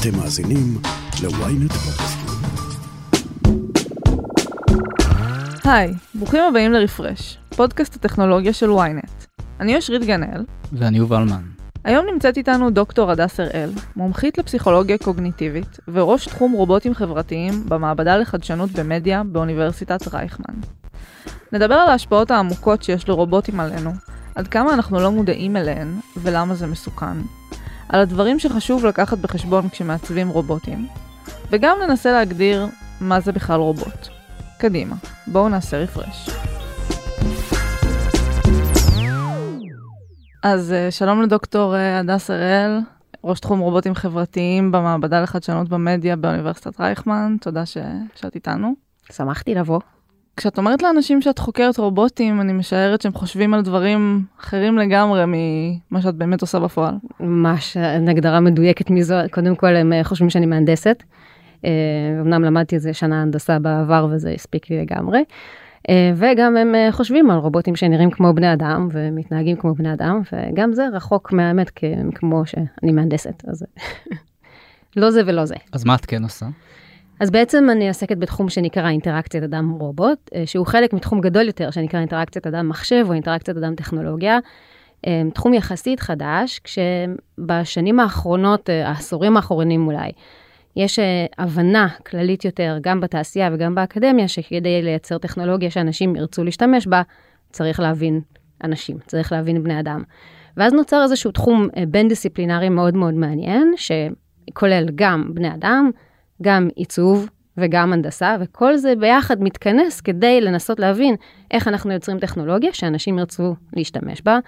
אתם מאזינים ל-ynet פודקאסט. היי, ברוכים הבאים לרפרש, פודקאסט הטכנולוגיה של ynet. אני אושרית גנאל. ואני יובל מן. היום נמצאת איתנו דוקטור הדס הראל, מומחית לפסיכולוגיה קוגניטיבית וראש תחום רובוטים חברתיים במעבדה לחדשנות במדיה באוניברסיטת רייכמן. נדבר על ההשפעות העמוקות שיש לרובוטים עלינו, עד כמה אנחנו לא מודעים אליהן ולמה זה מסוכן, על הדברים שחשוב לקחת בחשבון כשמעצבים רובוטים, וגם ננסה להגדיר מה זה בכלל רובוט. קדימה, בואו נעשה רפרש. אז אה, שלום לדוקטור אה, הדס הראל, ראש תחום רובוטים חברתיים במעבדה לחדשנות במדיה באוניברסיטת רייכמן, תודה ש... שאת איתנו. שמחתי לבוא. כשאת אומרת לאנשים שאת חוקרת רובוטים, אני משערת שהם חושבים על דברים אחרים לגמרי ממה שאת באמת עושה בפועל. ממש, הגדרה מדויקת מזו, קודם כל הם אה, חושבים שאני מהנדסת. אמנם למדתי איזה שנה הנדסה בעבר וזה הספיק לי לגמרי. אה, וגם הם אה, חושבים על רובוטים שנראים כמו בני אדם ומתנהגים כמו בני אדם, וגם זה רחוק מהאמת כמו שאני מהנדסת, אז לא זה ולא זה. אז מה את כן עושה? אז בעצם אני עוסקת בתחום שנקרא אינטראקציית אדם רובוט, אה, שהוא חלק מתחום גדול יותר שנקרא אינטראקציית אדם מחשב או אינטראקציית אדם טכנולוגיה. תחום יחסית חדש, כשבשנים האחרונות, העשורים האחרונים אולי, יש אה, הבנה כללית יותר, גם בתעשייה וגם באקדמיה, שכדי לייצר טכנולוגיה שאנשים ירצו להשתמש בה, צריך להבין אנשים, צריך להבין בני אדם. ואז נוצר איזשהו תחום אה, בין-דיסציפלינרי מאוד מאוד מעניין, שכולל גם בני אדם, גם עיצוב וגם הנדסה, וכל זה ביחד מתכנס כדי לנסות להבין איך אנחנו יוצרים טכנולוגיה שאנשים ירצו להשתמש בה,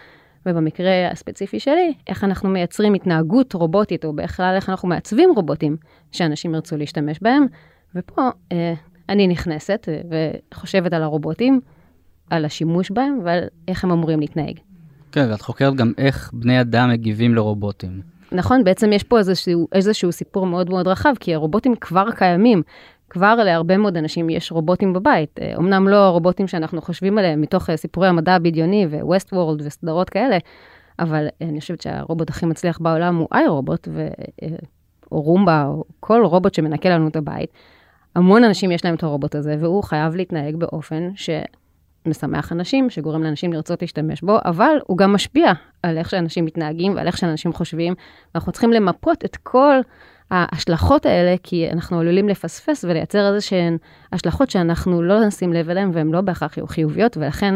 ובמקרה הספציפי שלי, איך אנחנו מייצרים התנהגות רובוטית, או בכלל איך אנחנו מעצבים רובוטים שאנשים ירצו להשתמש בהם. ופה אה, אני נכנסת אה, וחושבת על הרובוטים, על השימוש בהם ועל איך הם אמורים להתנהג. כן, ואת חוקרת גם איך בני אדם מגיבים לרובוטים. נכון, בעצם יש פה איזשהו, איזשהו סיפור מאוד מאוד רחב, כי הרובוטים כבר קיימים. כבר להרבה מאוד אנשים יש רובוטים בבית. אה, אמנם לא הרובוטים שאנחנו חושבים עליהם מתוך אה, סיפורי המדע הבדיוני וווסט וורלד וסדרות כאלה, אבל אה, אני חושבת שהרובוט הכי מצליח בעולם הוא איי רובוט, ו... או רומבה, או כל רובוט שמנקה לנו את הבית. המון אנשים יש להם את הרובוט הזה, והוא חייב להתנהג באופן שמשמח אנשים, שגורם לאנשים לרצות להשתמש בו, אבל הוא גם משפיע על איך שאנשים מתנהגים ועל איך שאנשים חושבים. ואנחנו צריכים למפות את כל ההשלכות האלה, כי אנחנו עלולים לפספס ולייצר איזה שהן השלכות שאנחנו לא נשים לב אליהן והן לא בהכרח חיוביות, ולכן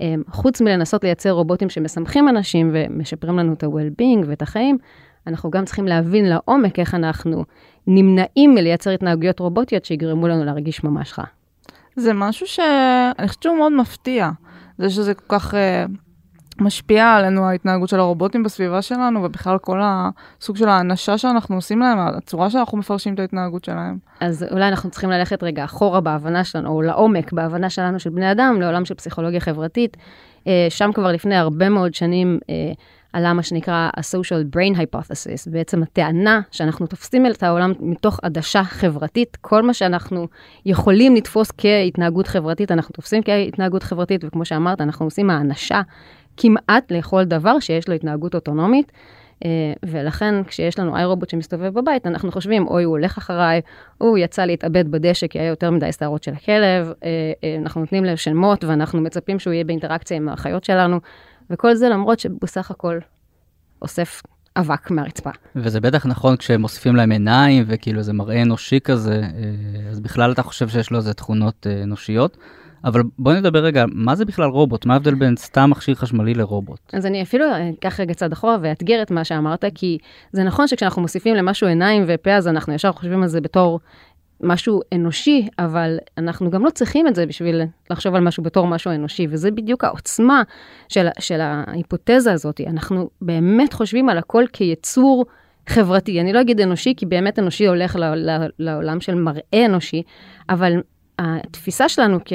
אמ, חוץ מלנסות לייצר רובוטים שמשמחים אנשים ומשפרים לנו את ה-well-being ואת החיים, אנחנו גם צריכים להבין לעומק איך אנחנו נמנעים מלייצר התנהגויות רובוטיות שיגרמו לנו להרגיש ממש רע. זה משהו שאני חושבת שהוא מאוד מפתיע, זה שזה כל כך... uh, משפיע עלינו ההתנהגות של הרובוטים בסביבה שלנו, ובכלל כל הסוג של האנשה שאנחנו עושים להם, הצורה שאנחנו מפרשים את ההתנהגות שלהם. אז אולי אנחנו צריכים ללכת רגע אחורה בהבנה שלנו, או לעומק בהבנה שלנו של בני אדם, לעולם של פסיכולוגיה חברתית. אה, שם כבר לפני הרבה מאוד שנים אה, עלה מה שנקרא ה-social brain hypothesis, בעצם הטענה שאנחנו תופסים את העולם מתוך עדשה חברתית, כל מה שאנחנו יכולים לתפוס כהתנהגות חברתית, אנחנו תופסים כהתנהגות חברתית, וכמו שאמרת, אנחנו עושים האנשה כמעט לכל דבר שיש לו התנהגות אוטונומית. Uh, ולכן כשיש לנו איי רובוט שמסתובב בבית, אנחנו חושבים, אוי, הוא הולך אחריי, הוא יצא להתאבד בדשא כי היה יותר מדי שערות של הכלב, uh, uh, אנחנו נותנים להם שמות ואנחנו מצפים שהוא יהיה באינטראקציה עם האחיות שלנו, וכל זה למרות שבסך הכל אוסף אבק מהרצפה. וזה בטח נכון כשמוסיפים להם עיניים וכאילו זה מראה אנושי כזה, אז בכלל אתה חושב שיש לו איזה תכונות אנושיות. אבל בואי נדבר רגע, מה זה בכלל רובוט? מה ההבדל בין סתם מכשיר חשמלי לרובוט? אז אני אפילו אקח רגע צעד אחורה ואתגר את מה שאמרת, כי זה נכון שכשאנחנו מוסיפים למשהו עיניים ופה, אז אנחנו ישר חושבים על זה בתור משהו אנושי, אבל אנחנו גם לא צריכים את זה בשביל לחשוב על משהו בתור משהו אנושי, וזה בדיוק העוצמה של, של ההיפותזה הזאת. אנחנו באמת חושבים על הכל כיצור חברתי. אני לא אגיד אנושי, כי באמת אנושי הולך לעולם של מראה אנושי, אבל התפיסה שלנו כ,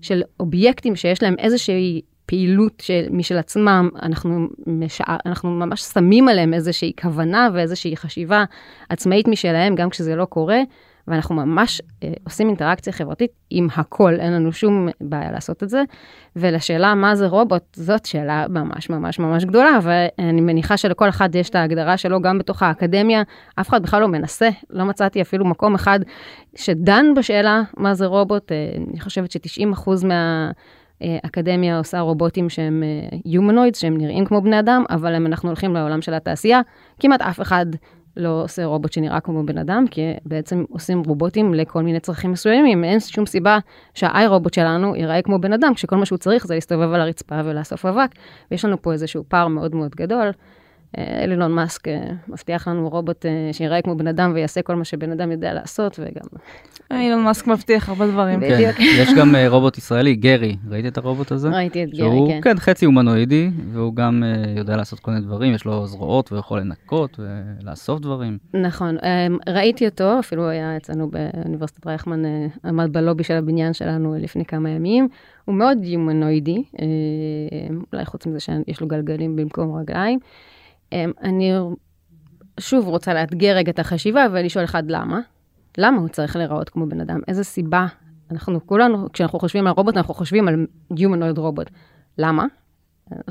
של אובייקטים שיש להם איזושהי פעילות של, משל עצמם, אנחנו, משע, אנחנו ממש שמים עליהם איזושהי כוונה ואיזושהי חשיבה עצמאית משלהם, גם כשזה לא קורה, ואנחנו ממש אה, עושים אינטראקציה חברתית עם הכל, אין לנו שום בעיה לעשות את זה. ולשאלה מה זה רובוט, זאת שאלה ממש ממש ממש גדולה, ואני מניחה שלכל אחד יש את ההגדרה שלו גם בתוך האקדמיה, אף אחד בכלל לא מנסה, לא מצאתי אפילו מקום אחד שדן בשאלה מה זה רובוט, אה, אני חושבת ש-90% מה... אקדמיה עושה רובוטים שהם יומנוידס, שהם נראים כמו בני אדם, אבל אם אנחנו הולכים לעולם של התעשייה, כמעט אף אחד לא עושה רובוט שנראה כמו בן אדם, כי בעצם עושים רובוטים לכל מיני צרכים מסוימים. אין שום סיבה שהאיי רובוט שלנו ייראה כמו בן אדם, כשכל מה שהוא צריך זה להסתובב על הרצפה ולאסוף אבק, ויש לנו פה איזשהו פער מאוד מאוד גדול. אילון מאסק אה, מבטיח לנו רובוט אה, שיראה כמו בן אדם ויעשה כל מה שבן אדם יודע לעשות וגם... אילון מאסק מבטיח הרבה דברים. כן, יש גם אה, רובוט ישראלי, גרי, ראית את הרובוט הזה? ראיתי את גרי, כן. כן, חצי הומנואידי, והוא גם יודע לעשות כל מיני דברים, יש לו זרועות ויכול לנקות ולאסוף דברים. נכון, ראיתי אותו, אפילו היה אצלנו באוניברסיטת רייכמן, עמד בלובי של הבניין שלנו לפני כמה ימים. הוא מאוד יומנואידי, אולי חוץ מזה שיש לו גלגלים במקום רגליים. אמ, אני שוב רוצה לאתגר רגע את החשיבה ולשאול אחד למה. למה הוא צריך להיראות כמו בן אדם? איזה סיבה? אנחנו כולנו, כשאנחנו חושבים על רובוט, אנחנו חושבים על Humanoid רובוט. למה?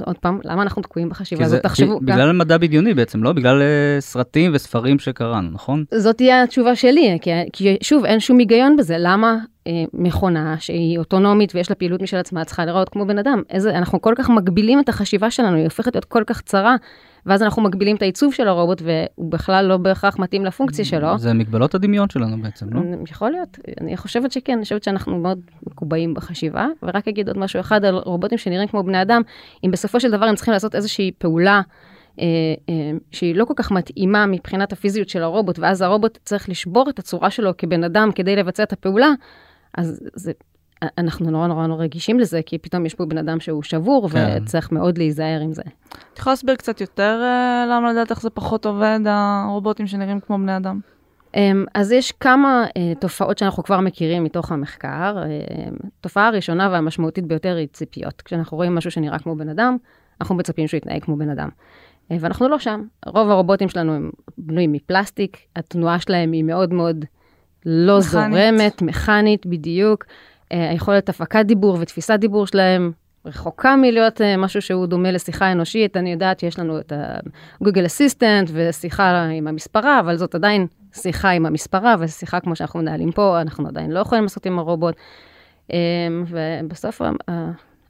עוד פעם, למה אנחנו תקועים בחשיבה הזאת? תחשבו. בגלל גם... מדע בדיוני בעצם, לא? בגלל uh, סרטים וספרים שקראנו, נכון? זאת תהיה התשובה שלי, כי, כי שוב, אין שום היגיון בזה. למה מכונה שהיא אוטונומית ויש לה פעילות משל עצמה צריכה להיראות כמו בן אדם? איזה, אנחנו כל כך מגבילים את החשיבה שלנו, היא הופכת להיות כל כך צרה, ואז אנחנו מגבילים את העיצוב של הרובוט, והוא בכלל לא בהכרח מתאים לפונקציה שלו. זה מגבלות הדמיון שלנו בעצם, לא? יכול להיות, אני חושבת שכן, אני חושבת שאנחנו מאוד מקובעים בחשיבה, ורק אגיד עוד משהו אחד על רובוטים שנראים כמו בני אדם, אם בסופו של דבר הם צריכים לעשות איזושהי פעולה. אה, אה, שהיא לא כל כך מתאימה מבחינת הפיזיות של הרובוט, ואז הרובוט צריך לשבור את הצורה שלו כבן אדם כדי לבצע את הפעולה, אז זה אנחנו נורא נורא נורא רגישים לזה, כי פתאום יש פה בן אדם שהוא שבור, כן. וצריך מאוד להיזהר עם זה. את יכולה להסביר קצת יותר uh, למה לדעת איך זה פחות עובד, הרובוטים שנראים כמו בני אדם? Um, אז יש כמה uh, תופעות שאנחנו כבר מכירים מתוך המחקר. Uh, תופעה הראשונה והמשמעותית ביותר היא ציפיות. כשאנחנו רואים משהו שנראה כמו בן אדם, אנחנו מצפים שהוא יתנהג כמו בן אדם. ואנחנו לא שם. רוב הרובוטים שלנו הם בנויים מפלסטיק, התנועה שלהם היא מאוד מאוד לא מכנית. זורמת, מכנית בדיוק. אה, היכולת הפקת דיבור ותפיסת דיבור שלהם רחוקה מלהיות אה, משהו שהוא דומה לשיחה אנושית. אני יודעת שיש לנו את הגוגל אסיסטנט ושיחה עם המספרה, אבל זאת עדיין שיחה עם המספרה, ושיחה כמו שאנחנו מנהלים פה, אנחנו עדיין לא יכולים לעשות עם הרובוט. אה, ובסוף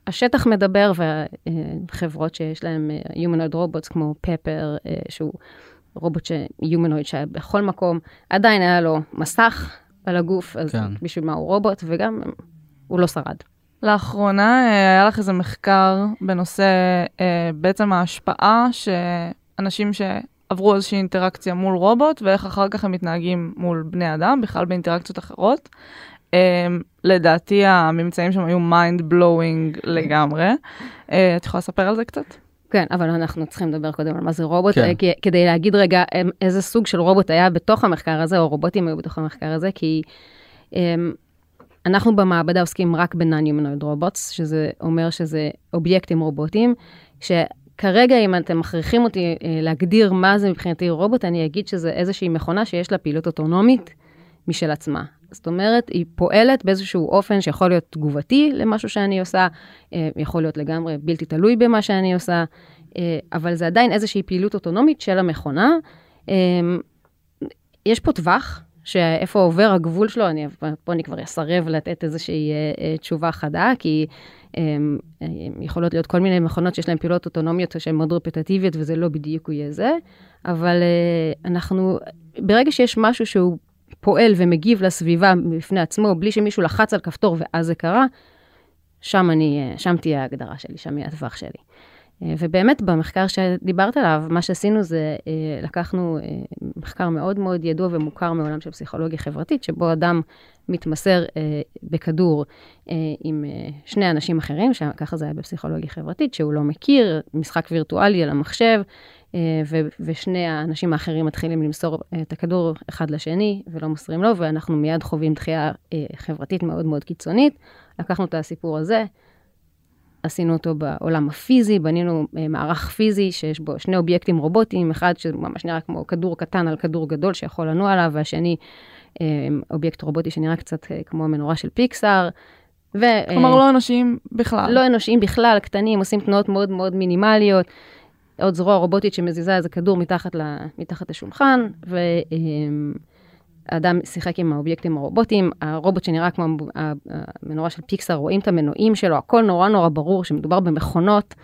השטח מדבר, וחברות שיש להם Humanoid Robots כמו פפר, שהוא רובוט ש-Humanoid שהיה בכל מקום, עדיין היה לו מסך על הגוף, אז כן. בשביל מה הוא רובוט, וגם הוא לא שרד. לאחרונה אה, היה לך איזה מחקר בנושא אה, בעצם ההשפעה שאנשים שעברו איזושהי אינטראקציה מול רובוט, ואיך אחר כך הם מתנהגים מול בני אדם, בכלל באינטראקציות אחרות. אה, לדעתי הממצאים שם היו mind blowing לגמרי. את יכולה לספר על זה קצת? כן, אבל אנחנו צריכים לדבר קודם על מה זה רובוט, כן. כדי להגיד רגע איזה סוג של רובוט היה בתוך המחקר הזה, או רובוטים היו בתוך המחקר הזה, כי um, אנחנו במעבדה עוסקים רק ב-non-humanoid robots, שזה אומר שזה אובייקטים רובוטיים, שכרגע אם אתם מכריחים אותי uh, להגדיר מה זה מבחינתי רובוט, אני אגיד שזה איזושהי מכונה שיש לה פעילות אוטונומית משל עצמה. זאת אומרת, היא פועלת באיזשהו אופן שיכול להיות תגובתי למשהו שאני עושה, אה, יכול להיות לגמרי בלתי תלוי במה שאני עושה, אה, אבל זה עדיין איזושהי פעילות אוטונומית של המכונה. אה, יש פה טווח, שאיפה עובר הגבול שלו, אני, פה אני כבר אסרב לתת איזושהי תשובה חדה, כי יכולות להיות כל מיני מכונות שיש להן פעילות אוטונומיות שהן מאוד רפטטיביות, וזה לא בדיוק יהיה זה, אבל אנחנו, ברגע שיש משהו שהוא פועל ומגיב לסביבה בפני עצמו, בלי שמישהו לחץ על כפתור ואז זה קרה, שם, אני, שם תהיה ההגדרה שלי, שם יהיה הטווח שלי. אה, ובאמת במחקר שדיברת עליו, מה שעשינו זה אה, לקחנו אה, מחקר מאוד מאוד ידוע ומוכר מעולם של פסיכולוגיה חברתית, שבו אדם מתמסר בכדור עם שני אנשים אחרים, שככה זה היה בפסיכולוגיה חברתית, שהוא לא מכיר, משחק וירטואלי על המחשב, אה, ושני האנשים האחרים מתחילים למסור אה, את הכדור אחד לשני ולא מוסרים לו, ואנחנו מיד חווים דחייה אה, חברתית מאוד מאוד קיצונית. לקחנו את הסיפור הזה, עשינו אותו בעולם הפיזי, בנינו מערך פיזי שיש בו שני אובייקטים רובוטיים, אחד שממש נראה כמו כדור קטן על כדור גדול שיכול לנוע עליו, והשני אובייקט רובוטי שנראה קצת כמו המנורה של פיקסאר. ו, כלומר, לא אנושיים בכלל. לא אנושיים בכלל, קטנים, עושים תנועות מאוד מאוד מינימליות. עוד זרוע רובוטית שמזיזה איזה כדור מתחת, ל, מתחת לשולחן, והאדם שיחק עם האובייקטים הרובוטיים, הרובוט שנראה כמו המנורה של פיקסר, רואים את המנועים שלו, הכל נורא נורא ברור שמדובר במכונות,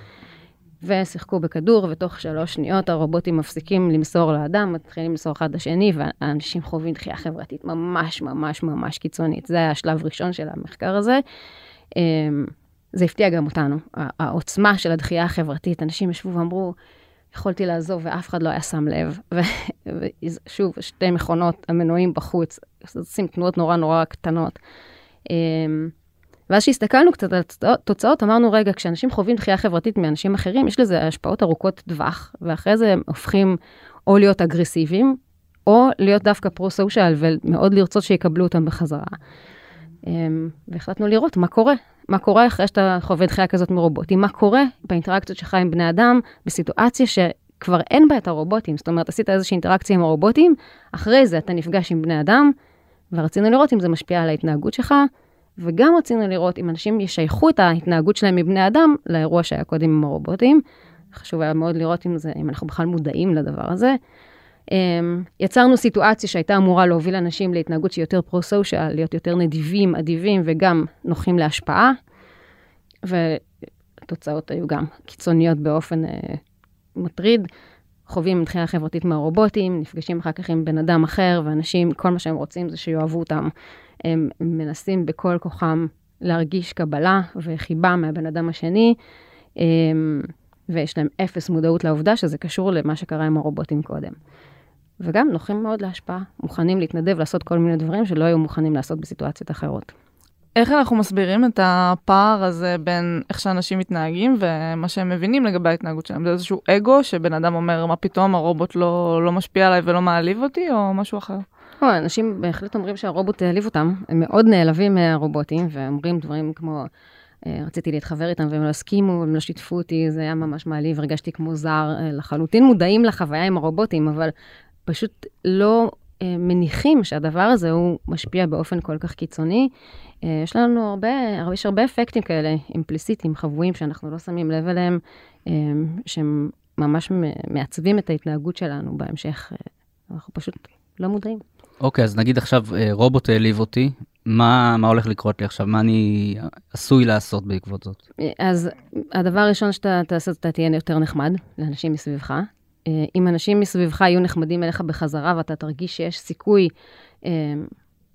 ושיחקו בכדור, ותוך שלוש שניות הרובוטים מפסיקים למסור לאדם, מתחילים למסור אחד לשני, והאנשים חווים דחייה חברתית ממש ממש ממש קיצונית. זה היה השלב ראשון של המחקר הזה. זה הפתיע גם אותנו, העוצמה של הדחייה החברתית. אנשים ישבו ואמרו, יכולתי לעזוב ואף אחד לא היה שם לב. ושוב, שתי מכונות, המנועים בחוץ, עושים תנועות נורא נורא קטנות. אמ, ואז כשהסתכלנו קצת על התוצאות, אמרנו, רגע, כשאנשים חווים דחייה חברתית מאנשים אחרים, יש לזה השפעות ארוכות טווח, ואחרי זה הם הופכים או להיות אגרסיביים, או להיות דווקא פרו-סושיאל ומאוד לרצות שיקבלו אותם בחזרה. אמ, והחלטנו לראות מה קורה, מה קורה אחרי שאתה חווה דחייה כזאת מרובוטים, מה קורה באינטראקציות שלך עם בני אדם, בסיטואציה שכבר אין בה את הרובוטים, זאת אומרת, עשית איזושהי אינטראקציה עם הרובוטים, אחרי זה אתה נפגש עם בני אדם, ורצינו לראות אם זה משפיע על ההתנהגות שלך, וגם רצינו לראות אם אנשים ישייכו את ההתנהגות שלהם מבני אדם לאירוע שהיה קודם עם הרובוטים. חשוב היה מאוד לראות אם, זה, אם אנחנו בכלל מודעים לדבר הזה. אמ, יצרנו סיטואציה שהייתה אמורה להוביל אנשים להתנהגות שהיא יותר פרו-סושיאל, להיות יותר נדיבים, אדיבים וגם נוחים להשפעה. והתוצאות היו גם קיצוניות באופן אה, מטריד. חווים דחייה חברתית מהרובוטים, נפגשים אחר כך עם בן אדם אחר, ואנשים, כל מה שהם רוצים זה שיאהבו אותם. הם מנסים בכל כוחם להרגיש קבלה וחיבה מהבן אדם השני, אמ, ויש להם אפס מודעות לעובדה שזה קשור למה שקרה עם הרובוטים קודם. וגם נוחים מאוד להשפעה, מוכנים להתנדב לעשות כל מיני דברים שלא היו מוכנים לעשות בסיטואציות אחרות. איך אנחנו מסבירים את הפער הזה בין איך שאנשים מתנהגים ומה שהם מבינים לגבי ההתנהגות שלהם? זה איזשהו אגו שבן אדם אומר, מה פתאום הרובוט לא, לא משפיע עליי ולא מעליב אותי, או משהו אחר? או, אנשים בהחלט אומרים שהרובוט העליב אותם, הם מאוד נעלבים מהרובוטים, ואומרים דברים כמו, אה, רציתי להתחבר איתם והם לא הסכימו, הם לא שיתפו אותי, זה היה ממש מעליב, הרגשתי כמו זר, אה, לחלוטין מודעים לחוויה עם הרובוטים, אבל פשוט לא אה, מניחים שהדבר הזה הוא משפיע באופן כל כך קיצוני. אה, יש לנו הרבה, יש הרבה אפקטים כאלה, אימפליסיטיים, חבויים, שאנחנו לא שמים לב אליהם, אה, שהם ממש מעצבים את ההתנהגות שלנו בהמשך. אנחנו פשוט לא מודעים. אוקיי, okay, אז נגיד עכשיו רובוט העליב אותי, מה, מה הולך לקרות לי עכשיו? מה אני עשוי לעשות בעקבות זאת? אז הדבר הראשון שאתה תעשה, אתה תהיה יותר נחמד לאנשים מסביבך. אה, אם אנשים מסביבך יהיו נחמדים אליך בחזרה ואתה תרגיש שיש סיכוי אה,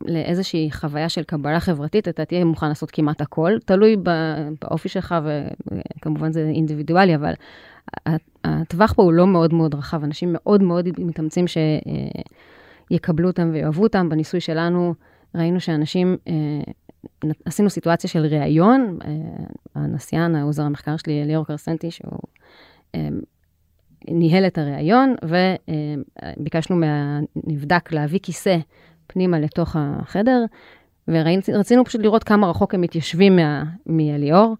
לאיזושהי חוויה של קבלה חברתית, אתה תהיה מוכן לעשות כמעט הכל, תלוי באופי שלך, וכמובן זה אינדיבידואלי, אבל הטווח פה הוא לא מאוד מאוד רחב, אנשים מאוד מאוד מתאמצים שיקבלו אותם ויאהבו אותם. בניסוי שלנו ראינו שאנשים, אה, עשינו סיטואציה של ראיון, הנסיין, העוזר המחקר שלי, ליאור קרסנטי, שהוא ניהל את הריאיון, וביקשנו מהנבדק להביא כיסא פנימה לתוך החדר, ורצינו פשוט לראות כמה רחוק הם מתיישבים מליאור.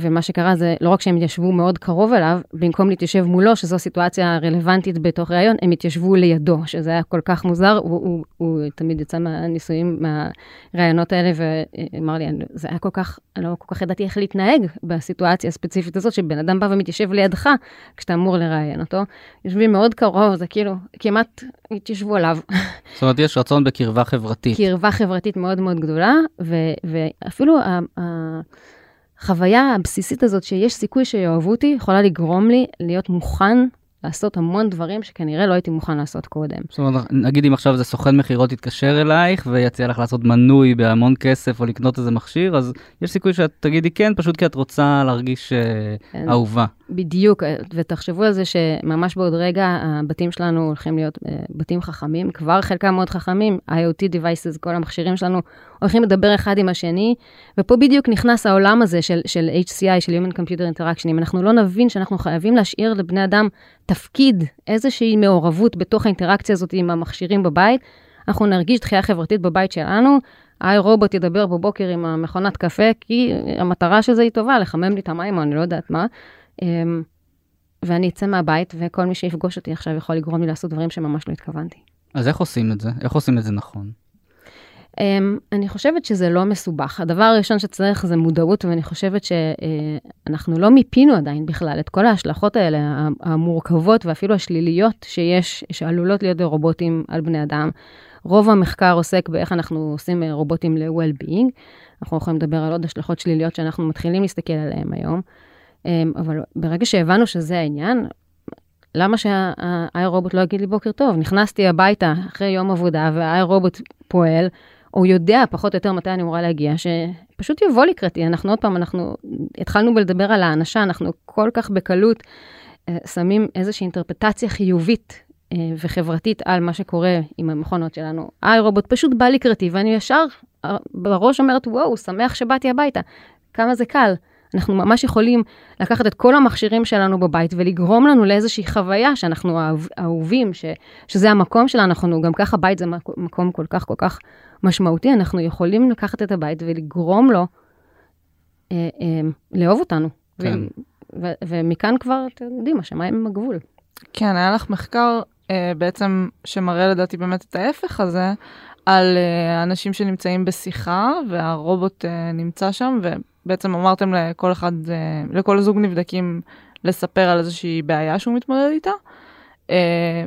ומה שקרה זה לא רק שהם התיישבו מאוד קרוב אליו, במקום להתיישב מולו, שזו סיטואציה רלוונטית בתוך ראיון, הם התיישבו לידו, שזה היה כל כך מוזר. הוא, הוא, הוא תמיד יצא מהניסויים, מהראיונות האלה, ואמר לי, זה היה כל כך, אני לא כל כך ידעתי איך להתנהג בסיטואציה הספציפית הזאת, שבן אדם בא ומתיישב לידך, כשאתה אמור לראיין אותו. יושבים מאוד קרוב, זה כאילו, כמעט התיישבו עליו. זאת אומרת, יש רצון בקרבה חברתית. קרבה חברתית מאוד מאוד גדולה, ו, ואפילו ה, ה, החוויה הבסיסית הזאת שיש סיכוי שיאהבו אותי, יכולה לגרום לי להיות מוכן לעשות המון דברים שכנראה לא הייתי מוכן לעשות קודם. זאת אומרת, נגיד אם עכשיו איזה סוכן מכירות יתקשר אלייך ויציע לך לעשות מנוי בהמון כסף או לקנות איזה מכשיר, אז יש סיכוי שאת תגידי כן, פשוט כי את רוצה להרגיש uh, אהובה. בדיוק, ותחשבו על זה שממש בעוד רגע הבתים שלנו הולכים להיות uh, בתים חכמים, כבר חלקם מאוד חכמים, IoT devices, כל המכשירים שלנו הולכים לדבר אחד עם השני, ופה בדיוק נכנס העולם הזה של, של HCI, של Human Computer Interaction. אם אנחנו לא נבין שאנחנו חייבים להשאיר לבני אדם תפקיד, איזושהי מעורבות בתוך האינטראקציה הזאת עם המכשירים בבית, אנחנו נרגיש דחייה חברתית בבית שלנו, היי רובוט ידבר בבוקר עם המכונת קפה, כי המטרה של זה היא טובה, לחמם לי את המים או אני לא יודעת מה. אמ, ואני אצא מהבית, וכל מי שיפגוש אותי עכשיו יכול לגרום לי לעשות דברים שממש לא התכוונתי. אז איך עושים את זה? איך עושים את זה נכון? Um, אני חושבת שזה לא מסובך. הדבר הראשון שצריך זה מודעות, ואני חושבת שאנחנו לא מיפינו עדיין בכלל את כל ההשלכות האלה, המורכבות ואפילו השליליות שיש, שעלולות להיות לרובוטים על בני אדם. רוב המחקר עוסק באיך אנחנו עושים אה, רובוטים ל-well-being. אנחנו יכולים לדבר על עוד השלכות שליליות שאנחנו מתחילים להסתכל עליהן היום. Um, אבל ברגע שהבנו שזה העניין, למה שהאי רובוט לא יגיד לי בוקר טוב? נכנסתי הביתה אחרי יום עבודה והאי רובוט פועל, או יודע פחות או יותר מתי אני אמורה להגיע, שפשוט יבוא לקראתי. אנחנו עוד פעם, אנחנו התחלנו בלדבר על האנשה, אנחנו כל כך בקלות אה, שמים איזושהי אינטרפטציה חיובית אה, וחברתית על מה שקורה עם המכונות שלנו. איי רובוט פשוט בא לקראתי, ואני ישר אה, בראש אומרת, וואו, שמח שבאתי הביתה. כמה זה קל. אנחנו ממש יכולים לקחת את כל המכשירים שלנו בבית ולגרום לנו לאיזושהי חוויה שאנחנו אהובים, ש, שזה המקום שלנו, אנחנו גם ככה בית זה מקום כל כך כל כך משמעותי, אנחנו יכולים לקחת את הבית ולגרום לו אה, אה, לאהוב אותנו. כן. ו, ו, ומכאן כבר, אתם יודעים, השמיים הם הגבול. כן, היה לך מחקר אה, בעצם שמראה לדעתי באמת את ההפך הזה, על אה, אנשים שנמצאים בשיחה והרובוט אה, נמצא שם, ובעצם אמרתם לכל אחד, אה, לכל זוג נבדקים לספר על איזושהי בעיה שהוא מתמודד איתה. אה,